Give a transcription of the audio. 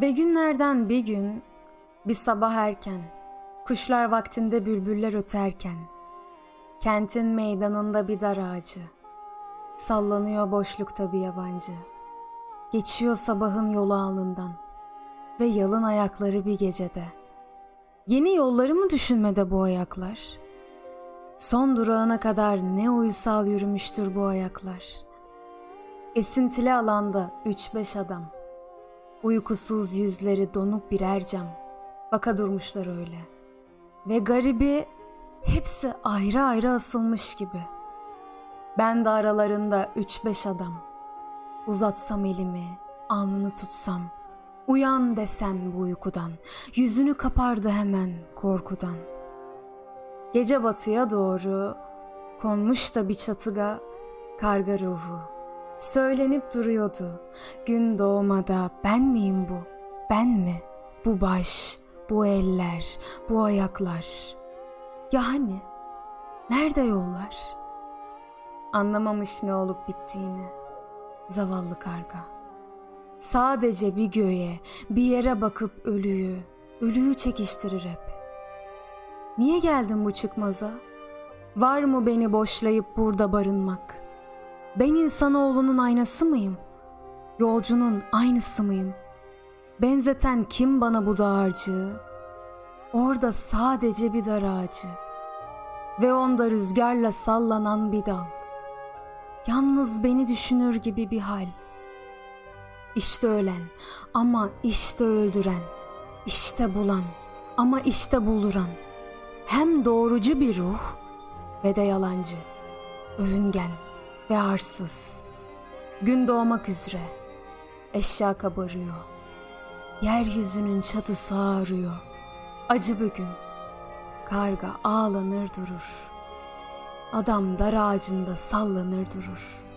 Ve günlerden bir gün bir sabah erken kuşlar vaktinde bülbüller öterken kentin meydanında bir dar ağacı sallanıyor boşlukta bir yabancı. Geçiyor sabahın yolu alnından ve yalın ayakları bir gecede. Yeni yolları mı düşünmede bu ayaklar? Son durağına kadar ne uysal yürümüştür bu ayaklar? Esintili alanda üç beş adam Uykusuz yüzleri donuk birer cam. Baka durmuşlar öyle. Ve garibi hepsi ayrı ayrı asılmış gibi. Ben de aralarında üç beş adam. Uzatsam elimi, alnını tutsam. Uyan desem bu uykudan. Yüzünü kapardı hemen korkudan. Gece batıya doğru konmuş da bir çatıga karga ruhu. Söylenip duruyordu. Gün doğmada ben miyim bu? Ben mi? Bu baş, bu eller, bu ayaklar. Yani nerede yollar? Anlamamış ne olup bittiğini. Zavallı karga. Sadece bir göğe, bir yere bakıp ölüyü, ölüyü çekiştirir hep. Niye geldin bu çıkmaza? Var mı beni boşlayıp burada barınmak?'' Ben insanoğlunun aynası mıyım? Yolcunun aynısı mıyım? Benzeten kim bana bu dağarcığı? Orada sadece bir dar ağacı ve onda rüzgarla sallanan bir dal. Yalnız beni düşünür gibi bir hal. İşte ölen ama işte öldüren, işte bulan ama işte bulduran. Hem doğrucu bir ruh ve de yalancı, övüngen.'' Ve arsız. Gün doğmak üzere. Eşya kabarıyor. Yeryüzünün çatısı ağrıyor. Acı bir gün. Karga ağlanır durur. Adam dar ağacında sallanır durur.''